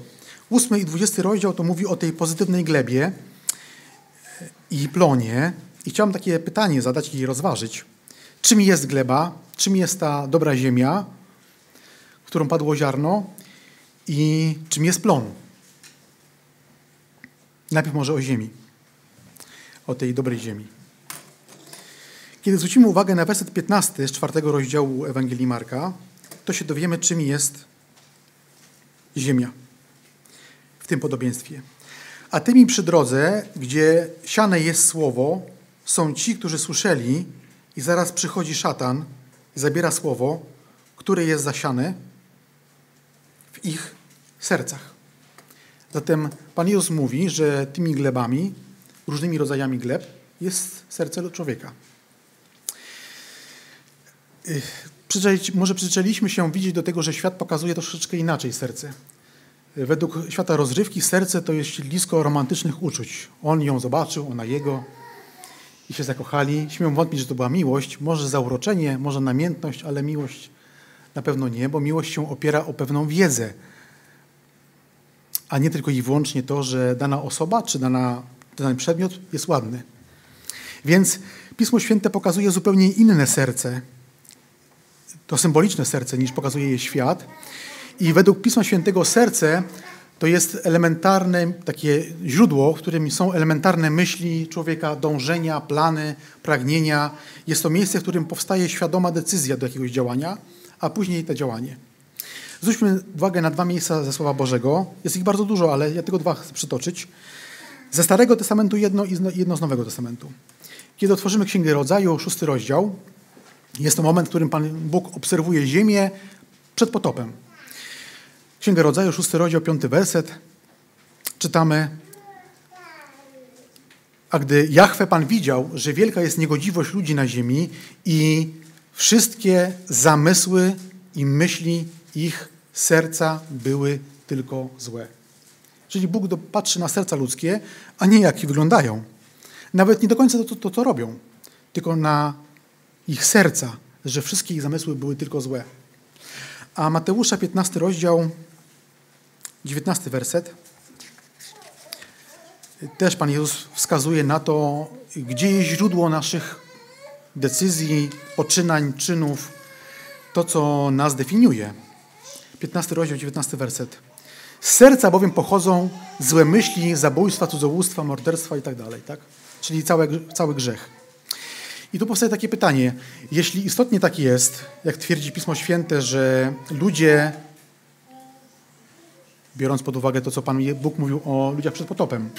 Ósmy i dwudziesty rozdział to mówi o tej pozytywnej glebie i plonie. I chciałem takie pytanie zadać i rozważyć. Czym jest gleba? Czym jest ta dobra ziemia, którą padło ziarno? I czym jest plon? Najpierw może o ziemi. O tej dobrej ziemi. Kiedy zwrócimy uwagę na werset 15 z czwartego rozdziału Ewangelii Marka, to się dowiemy, czym jest ziemia w tym podobieństwie. A tymi przy drodze, gdzie siane jest słowo, są ci, którzy słyszeli i zaraz przychodzi szatan i zabiera słowo, które jest zasiane w ich sercach. Zatem Pan Jezus mówi, że tymi glebami, różnymi rodzajami gleb jest serce człowieka może przyzwyczailiśmy się widzieć do tego, że świat pokazuje troszeczkę inaczej serce. Według świata rozrywki serce to jest siedlisko romantycznych uczuć. On ją zobaczył, ona jego i się zakochali. Śmiem wątpić, że to była miłość, może zauroczenie, może namiętność, ale miłość na pewno nie, bo miłość się opiera o pewną wiedzę, a nie tylko i wyłącznie to, że dana osoba czy dana, dany przedmiot jest ładny. Więc Pismo Święte pokazuje zupełnie inne serce, to symboliczne serce, niż pokazuje je świat. I według Pisma Świętego serce to jest elementarne takie źródło, w którym są elementarne myśli człowieka, dążenia, plany, pragnienia. Jest to miejsce, w którym powstaje świadoma decyzja do jakiegoś działania, a później to działanie. Zwróćmy uwagę na dwa miejsca ze Słowa Bożego. Jest ich bardzo dużo, ale ja tylko dwa chcę przytoczyć. Ze Starego Testamentu jedno i jedno z Nowego Testamentu. Kiedy otworzymy Księgę Rodzaju, szósty rozdział, jest to moment, w którym Pan Bóg obserwuje ziemię przed potopem. Księga Rodzaju, szósty rozdział, piąty werset. Czytamy, a gdy Jahwe Pan widział, że wielka jest niegodziwość ludzi na ziemi i wszystkie zamysły i myśli ich serca były tylko złe. Czyli Bóg patrzy na serca ludzkie, a nie jak wyglądają. Nawet nie do końca to, to, to robią, tylko na ich serca, że wszystkie ich zamysły były tylko złe. A Mateusza 15 rozdział, 19 werset, też Pan Jezus wskazuje na to, gdzie jest źródło naszych decyzji, poczynań, czynów, to, co nas definiuje. 15 rozdział, 19 werset. Z serca bowiem pochodzą złe myśli, zabójstwa, cudzołóstwa, morderstwa i tak dalej, tak? Czyli cały, cały grzech. I tu powstaje takie pytanie, jeśli istotnie tak jest, jak twierdzi Pismo Święte, że ludzie, biorąc pod uwagę to, co Pan Bóg mówił o ludziach przed potopem,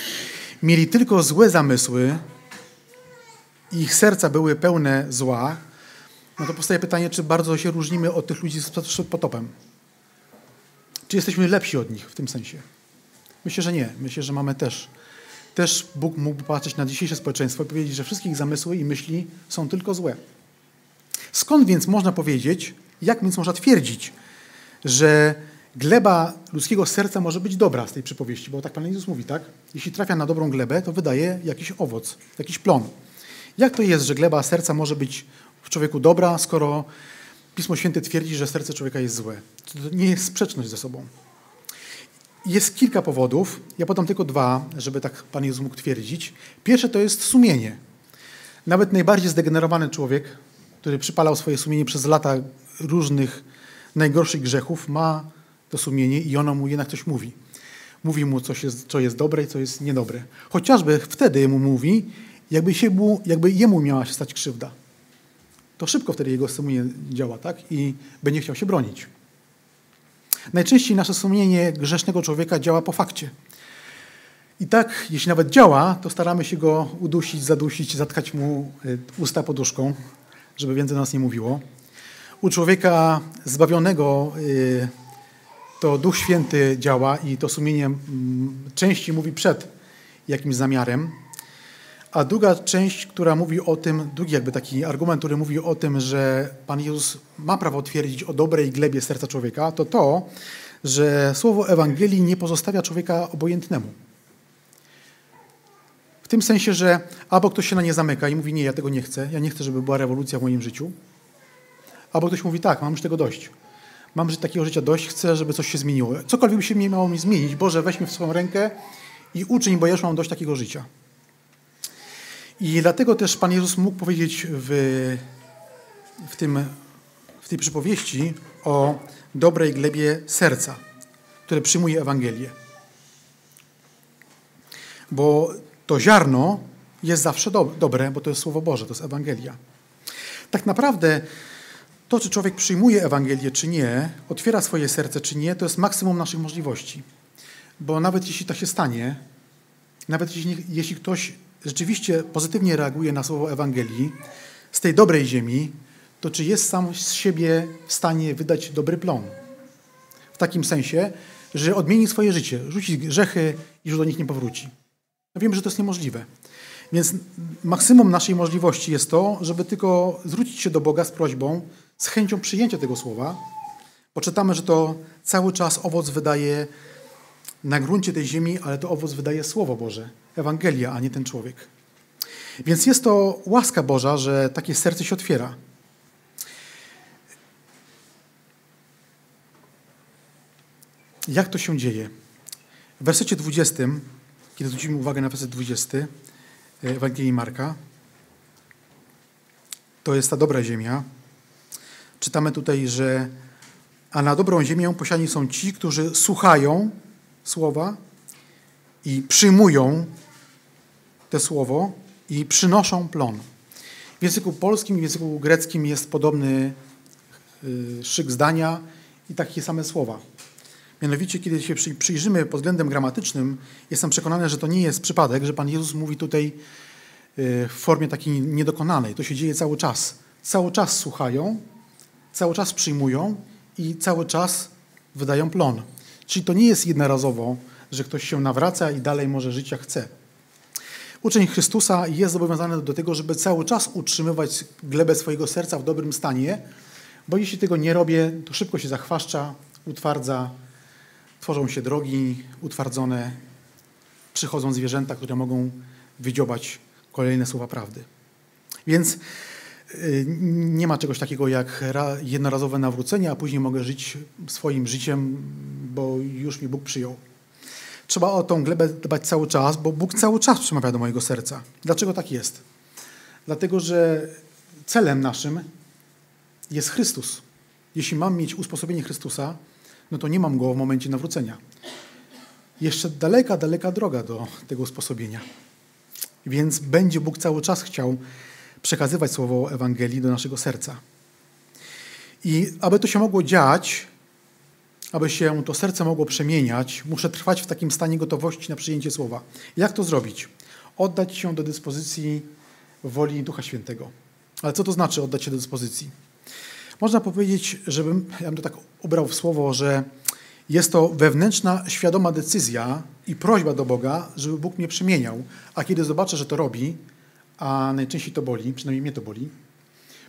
mieli tylko złe zamysły, ich serca były pełne zła, no to powstaje pytanie, czy bardzo się różnimy od tych ludzi przed potopem. Czy jesteśmy lepsi od nich w tym sensie? Myślę, że nie. Myślę, że mamy też. Też Bóg mógł patrzeć na dzisiejsze społeczeństwo i powiedzieć, że wszystkich zamysły i myśli są tylko złe. Skąd więc można powiedzieć, jak więc można twierdzić, że gleba ludzkiego serca może być dobra z tej przypowieści? Bo tak Pan Jezus mówi, tak? Jeśli trafia na dobrą glebę, to wydaje jakiś owoc, jakiś plon. Jak to jest, że gleba serca może być w człowieku dobra, skoro Pismo Święte twierdzi, że serce człowieka jest złe? To nie jest sprzeczność ze sobą. Jest kilka powodów. Ja podam tylko dwa, żeby tak Pan Jezus mógł twierdzić. Pierwsze to jest sumienie. Nawet najbardziej zdegenerowany człowiek, który przypalał swoje sumienie przez lata różnych najgorszych grzechów, ma to sumienie i ono mu jednak coś mówi. Mówi mu, coś jest, co jest dobre i co jest niedobre. Chociażby wtedy mu mówi, jakby, się mu, jakby jemu miała się stać krzywda. To szybko wtedy jego sumienie działa, tak? I będzie chciał się bronić. Najczęściej nasze sumienie grzesznego człowieka działa po fakcie. I tak, jeśli nawet działa, to staramy się go udusić, zadusić, zatkać mu y, usta poduszką, żeby więcej nas nie mówiło. U człowieka zbawionego y, to Duch Święty działa i to sumienie mm, częściej mówi przed jakimś zamiarem. A druga część, która mówi o tym, drugi jakby taki argument, który mówi o tym, że Pan Jezus ma prawo twierdzić o dobrej glebie serca człowieka, to to, że słowo Ewangelii nie pozostawia człowieka obojętnemu. W tym sensie, że albo ktoś się na nie zamyka i mówi, nie, ja tego nie chcę, ja nie chcę, żeby była rewolucja w moim życiu, albo ktoś mówi, tak, mam już tego dość. Mam już takiego życia dość, chcę, żeby coś się zmieniło. Cokolwiek by się miało mi zmienić, Boże, weź mnie w swoją rękę i uczyń, bo ja już mam dość takiego życia. I dlatego też Pan Jezus mógł powiedzieć w, w, tym, w tej przypowieści o dobrej glebie serca, które przyjmuje Ewangelię. Bo to ziarno jest zawsze do, dobre, bo to jest Słowo Boże, to jest Ewangelia. Tak naprawdę to, czy człowiek przyjmuje Ewangelię, czy nie, otwiera swoje serce, czy nie, to jest maksimum naszych możliwości. Bo nawet jeśli tak się stanie, nawet jeśli, jeśli ktoś rzeczywiście pozytywnie reaguje na słowo Ewangelii z tej dobrej ziemi, to czy jest sam z siebie w stanie wydać dobry plon? W takim sensie, że odmieni swoje życie, rzuci grzechy i już do nich nie powróci. No wiemy, że to jest niemożliwe. Więc maksymum naszej możliwości jest to, żeby tylko zwrócić się do Boga z prośbą, z chęcią przyjęcia tego słowa, bo czytamy, że to cały czas owoc wydaje na gruncie tej ziemi, ale to owoc wydaje Słowo Boże, Ewangelia, a nie ten człowiek. Więc jest to łaska Boża, że takie serce się otwiera. Jak to się dzieje? W wersecie 20, kiedy zwrócimy uwagę na werset 20 e, Ewangelii Marka, to jest ta dobra ziemia. Czytamy tutaj, że a na dobrą ziemię posiani są ci, którzy słuchają słowa i przyjmują te słowo i przynoszą plon. W języku polskim i w języku greckim jest podobny y, szyk zdania i takie same słowa. Mianowicie, kiedy się przyjrzymy pod względem gramatycznym, jestem przekonany, że to nie jest przypadek, że Pan Jezus mówi tutaj y, w formie takiej niedokonanej. To się dzieje cały czas. Cały czas słuchają, cały czas przyjmują i cały czas wydają plon. Czyli to nie jest jednorazowo, że ktoś się nawraca i dalej może żyć jak chce. Uczeń Chrystusa jest zobowiązany do tego, żeby cały czas utrzymywać glebę swojego serca w dobrym stanie, bo jeśli tego nie robię, to szybko się zachwaszcza, utwardza, tworzą się drogi utwardzone, przychodzą zwierzęta, które mogą wydziobać kolejne słowa prawdy. Więc y, nie ma czegoś takiego jak jednorazowe nawrócenie, a później mogę żyć swoim życiem, bo już mi Bóg przyjął. Trzeba o tą glebę dbać cały czas, bo Bóg cały czas przemawia do mojego serca. Dlaczego tak jest? Dlatego, że celem naszym jest Chrystus. Jeśli mam mieć usposobienie Chrystusa, no to nie mam go w momencie nawrócenia. Jeszcze daleka, daleka droga do tego usposobienia. Więc będzie Bóg cały czas chciał przekazywać słowo Ewangelii do naszego serca. I aby to się mogło dziać, aby się to serce mogło przemieniać, muszę trwać w takim stanie gotowości na przyjęcie słowa. Jak to zrobić? Oddać się do dyspozycji woli Ducha Świętego. Ale co to znaczy oddać się do dyspozycji? Można powiedzieć, żebym, ja bym to tak ubrał w słowo, że jest to wewnętrzna, świadoma decyzja i prośba do Boga, żeby Bóg mnie przemieniał. A kiedy zobaczę, że to robi, a najczęściej to boli, przynajmniej mnie to boli,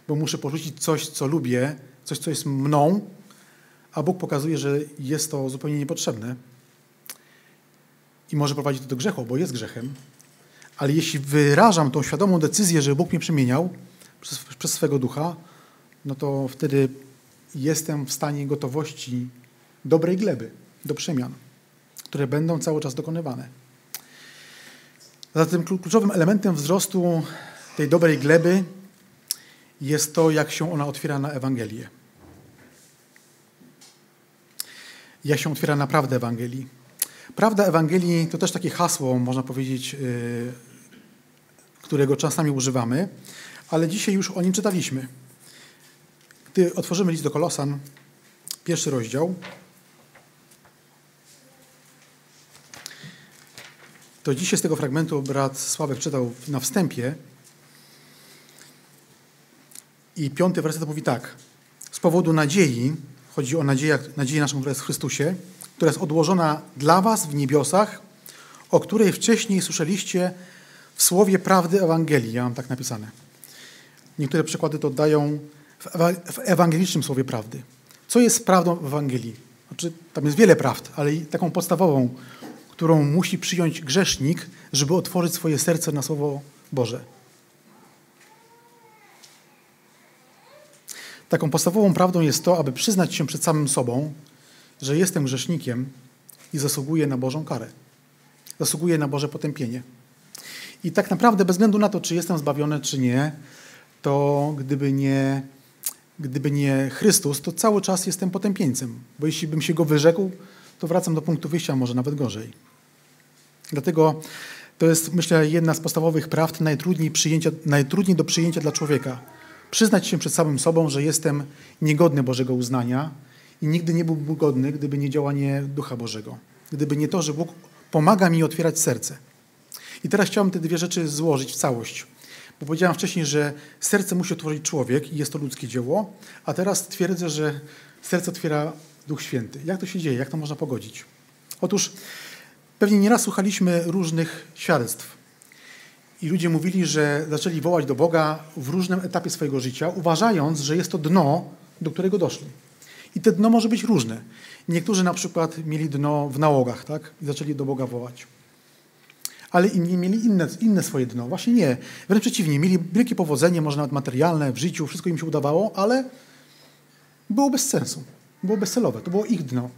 bo muszę porzucić coś, co lubię, coś, co jest mną, a Bóg pokazuje, że jest to zupełnie niepotrzebne i może prowadzić to do grzechu, bo jest grzechem. Ale jeśli wyrażam tą świadomą decyzję, że Bóg mnie przemieniał przez, przez swego ducha, no to wtedy jestem w stanie gotowości dobrej gleby do przemian, które będą cały czas dokonywane. Zatem kluczowym elementem wzrostu tej dobrej gleby jest to, jak się ona otwiera na Ewangelię. Jak się otwiera naprawdę Ewangelii. Prawda Ewangelii to też takie hasło, można powiedzieć, yy, którego czasami używamy, ale dzisiaj już o nim czytaliśmy. Gdy otworzymy list do Kolosan, pierwszy rozdział, to dzisiaj z tego fragmentu brat Sławek czytał na wstępie i piąty werset mówi tak. Z powodu nadziei, chodzi o nadzieję, nadzieję naszą, która jest w Chrystusie, która jest odłożona dla was w niebiosach, o której wcześniej słyszeliście w słowie prawdy Ewangelii. Ja mam tak napisane. Niektóre przykłady to dają w ewangelicznym słowie prawdy. Co jest prawdą w Ewangelii? Znaczy, tam jest wiele prawd, ale taką podstawową, którą musi przyjąć grzesznik, żeby otworzyć swoje serce na Słowo Boże. Taką podstawową prawdą jest to, aby przyznać się przed samym sobą, że jestem grzesznikiem i zasługuję na Bożą karę. Zasługuję na Boże potępienie. I tak naprawdę, bez względu na to, czy jestem zbawiony, czy nie, to gdyby nie, gdyby nie Chrystus, to cały czas jestem potępieńcem. Bo jeśli bym się go wyrzekł, to wracam do punktu wyjścia, może nawet gorzej. Dlatego to jest, myślę, jedna z podstawowych prawd najtrudniej, najtrudniej do przyjęcia dla człowieka. Przyznać się przed samym sobą, że jestem niegodny Bożego uznania i nigdy nie byłbym godny, gdyby nie działanie Ducha Bożego. Gdyby nie to, że Bóg pomaga mi otwierać serce. I teraz chciałbym te dwie rzeczy złożyć w całość. Bo powiedziałem wcześniej, że serce musi otworzyć człowiek i jest to ludzkie dzieło, a teraz twierdzę, że serce otwiera Duch Święty. Jak to się dzieje? Jak to można pogodzić? Otóż pewnie nieraz słuchaliśmy różnych świadectw. I ludzie mówili, że zaczęli wołać do Boga w różnym etapie swojego życia, uważając, że jest to dno, do którego doszli. I te dno może być różne. Niektórzy na przykład mieli dno w nałogach, tak? I zaczęli do Boga wołać. Ale inni mieli inne, inne swoje dno. Właśnie nie. Wręcz przeciwnie, mieli wielkie powodzenie, może nawet materialne w życiu, wszystko im się udawało, ale było bez sensu. Było bezcelowe. To było ich dno.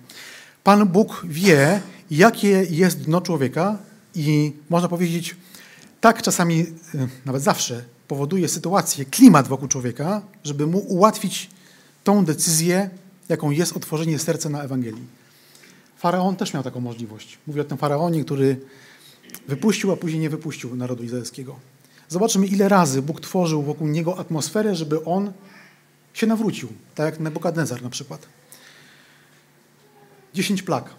Pan Bóg wie, jakie jest dno człowieka i można powiedzieć, tak czasami, e, nawet zawsze, powoduje sytuację, klimat wokół człowieka, żeby mu ułatwić tą decyzję, jaką jest otworzenie serca na Ewangelii. Faraon też miał taką możliwość. Mówię o tym faraonie, który wypuścił, a później nie wypuścił narodu izraelskiego. Zobaczmy, ile razy Bóg tworzył wokół niego atmosferę, żeby on się nawrócił, tak jak Nebukadnezar na przykład. Dziesięć plag.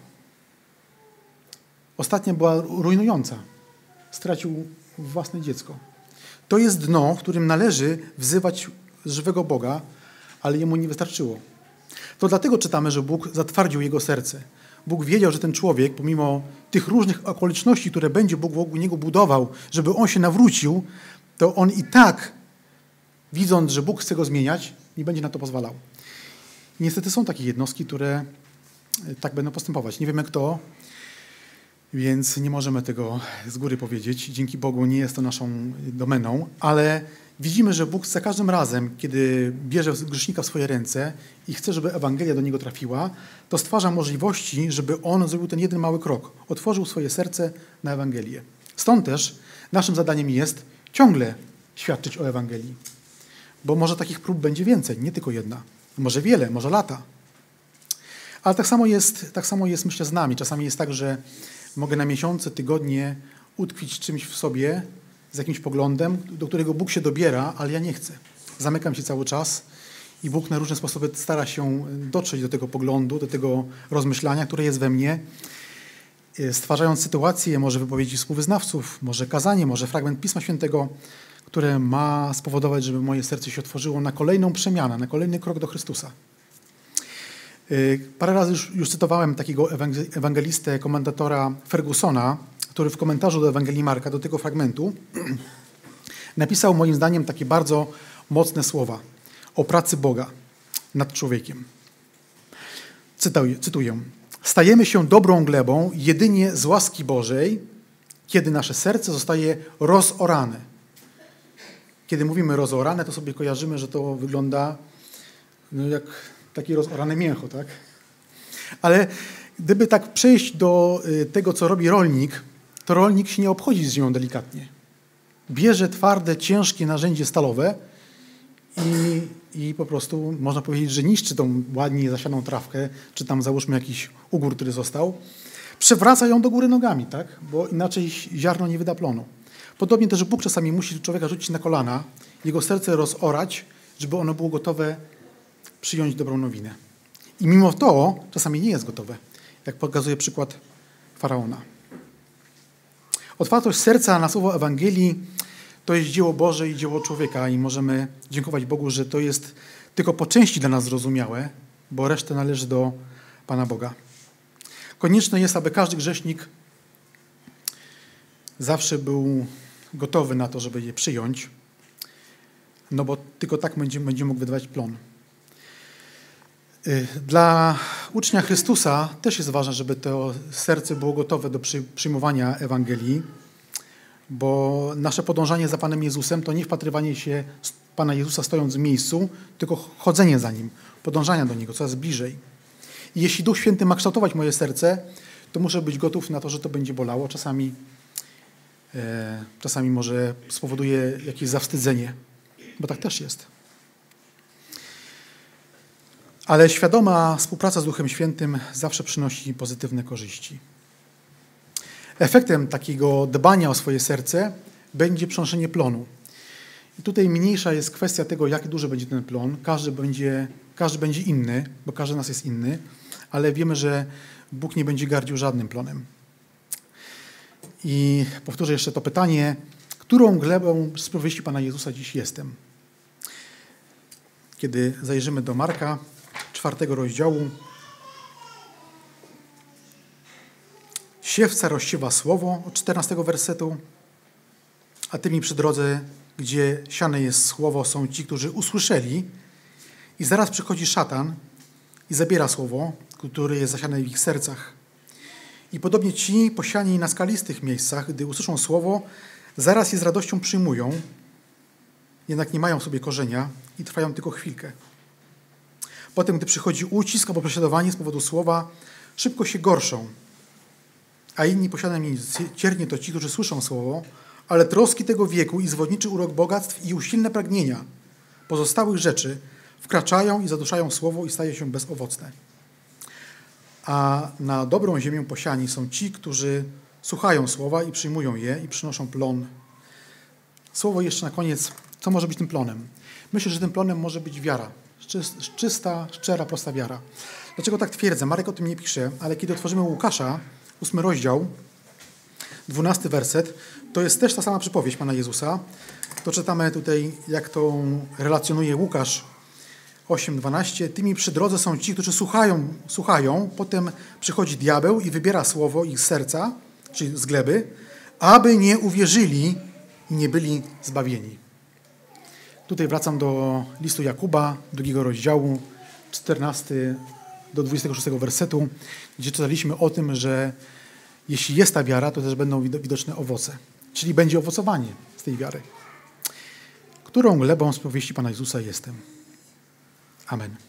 Ostatnia była rujnująca. Stracił własne dziecko. To jest dno, w którym należy wzywać żywego Boga, ale jemu nie wystarczyło. To dlatego czytamy, że Bóg zatwardził jego serce. Bóg wiedział, że ten człowiek, pomimo tych różnych okoliczności, które będzie Bóg wokół niego budował, żeby on się nawrócił, to on i tak, widząc, że Bóg chce go zmieniać, nie będzie na to pozwalał. Niestety są takie jednostki, które tak będą postępować. Nie wiemy kto. Więc nie możemy tego z góry powiedzieć. Dzięki Bogu nie jest to naszą domeną, ale widzimy, że Bóg za każdym razem, kiedy bierze grzesznika w swoje ręce i chce, żeby Ewangelia do niego trafiła, to stwarza możliwości, żeby on zrobił ten jeden mały krok. Otworzył swoje serce na Ewangelię. Stąd też naszym zadaniem jest ciągle świadczyć o Ewangelii. Bo może takich prób będzie więcej, nie tylko jedna. Może wiele, może lata. Ale tak samo jest, tak samo jest myślę z nami. Czasami jest tak, że mogę na miesiące, tygodnie utkwić czymś w sobie, z jakimś poglądem, do którego Bóg się dobiera, ale ja nie chcę. Zamykam się cały czas i Bóg na różne sposoby stara się dotrzeć do tego poglądu, do tego rozmyślania, które jest we mnie, stwarzając sytuację, może wypowiedzi współwyznawców, może kazanie, może fragment Pisma Świętego, które ma spowodować, żeby moje serce się otworzyło na kolejną przemianę, na kolejny krok do Chrystusa. Y, parę razy już, już cytowałem takiego ewangelistę, komendatora Fergusona, który w komentarzu do Ewangelii Marka, do tego fragmentu, napisał moim zdaniem takie bardzo mocne słowa o pracy Boga nad człowiekiem. Cytuję, cytuję. Stajemy się dobrą glebą jedynie z łaski Bożej, kiedy nasze serce zostaje rozorane. Kiedy mówimy rozorane, to sobie kojarzymy, że to wygląda no jak takie rozorane mięcho, tak? Ale gdyby tak przejść do y, tego, co robi rolnik, to rolnik się nie obchodzi z ziemią delikatnie. Bierze twarde, ciężkie narzędzie stalowe i, i po prostu można powiedzieć, że niszczy tą ładnie zasianą trawkę, czy tam załóżmy jakiś ugór, który został. Przewraca ją do góry nogami, tak? bo inaczej ziarno nie wyda plonu. Podobnie też Bóg czasami musi człowieka rzucić na kolana, jego serce rozorać, żeby ono było gotowe przyjąć dobrą nowinę. I mimo to czasami nie jest gotowe, jak pokazuje przykład faraona. Otwartość serca na słowo Ewangelii to jest dzieło Boże i dzieło człowieka i możemy dziękować Bogu, że to jest tylko po części dla nas zrozumiałe, bo resztę należy do Pana Boga. Konieczne jest, aby każdy grzesznik zawsze był gotowy na to, żeby je przyjąć, no bo tylko tak będzie, będzie mógł wydawać plon. Y, dla ucznia Chrystusa też jest ważne, żeby to serce było gotowe do przyjmowania Ewangelii, bo nasze podążanie za Panem Jezusem to nie wpatrywanie się Pana Jezusa stojąc w miejscu, tylko chodzenie za Nim, podążania do Niego coraz bliżej. I jeśli Duch Święty ma kształtować moje serce, to muszę być gotów na to, że to będzie bolało. Czasami, e, czasami może spowoduje jakieś zawstydzenie, bo tak też jest. Ale świadoma współpraca z Duchem Świętym zawsze przynosi pozytywne korzyści. Efektem takiego dbania o swoje serce będzie przenoszenie plonu. I tutaj mniejsza jest kwestia tego, jak duży będzie ten plon. Każdy będzie, każdy będzie inny, bo każdy nas jest inny, ale wiemy, że Bóg nie będzie gardził żadnym plonem. I powtórzę jeszcze to pytanie, którą glebą z powieści Pana Jezusa dziś jestem? Kiedy zajrzymy do Marka, czwartego rozdziału. Siewca rozsiewa słowo od 14 wersetu, a tymi przy drodze, gdzie siane jest słowo, są ci, którzy usłyszeli i zaraz przychodzi szatan i zabiera słowo, które jest zasiane w ich sercach. I podobnie ci posiani na skalistych miejscach, gdy usłyszą słowo, zaraz je z radością przyjmują, jednak nie mają w sobie korzenia i trwają tylko chwilkę. Potem, gdy przychodzi ucisk albo prześladowanie z powodu słowa, szybko się gorszą. A inni posiadają ciernie to ci, którzy słyszą słowo, ale troski tego wieku i zwodniczy urok bogactw i usilne pragnienia pozostałych rzeczy wkraczają i zaduszają słowo i staje się bezowocne. A na dobrą ziemię posiani są ci, którzy słuchają słowa i przyjmują je i przynoszą plon. Słowo jeszcze na koniec, co może być tym plonem? Myślę, że tym plonem może być wiara czysta, szczera, prosta wiara. Dlaczego tak twierdzę? Marek o tym nie pisze, ale kiedy otworzymy Łukasza, ósmy rozdział, dwunasty werset, to jest też ta sama przypowieść Pana Jezusa. To czytamy tutaj, jak to relacjonuje Łukasz 8:12. Tymi przy drodze są ci, którzy słuchają, słuchają, potem przychodzi diabeł i wybiera słowo ich serca, czyli z gleby, aby nie uwierzyli i nie byli zbawieni. Tutaj wracam do listu Jakuba, drugiego rozdziału, 14 do 26 wersetu, gdzie czytaliśmy o tym, że jeśli jest ta wiara, to też będą widoczne owoce. Czyli będzie owocowanie z tej wiary. Którą glebą z powieści Pana Jezusa jestem? Amen.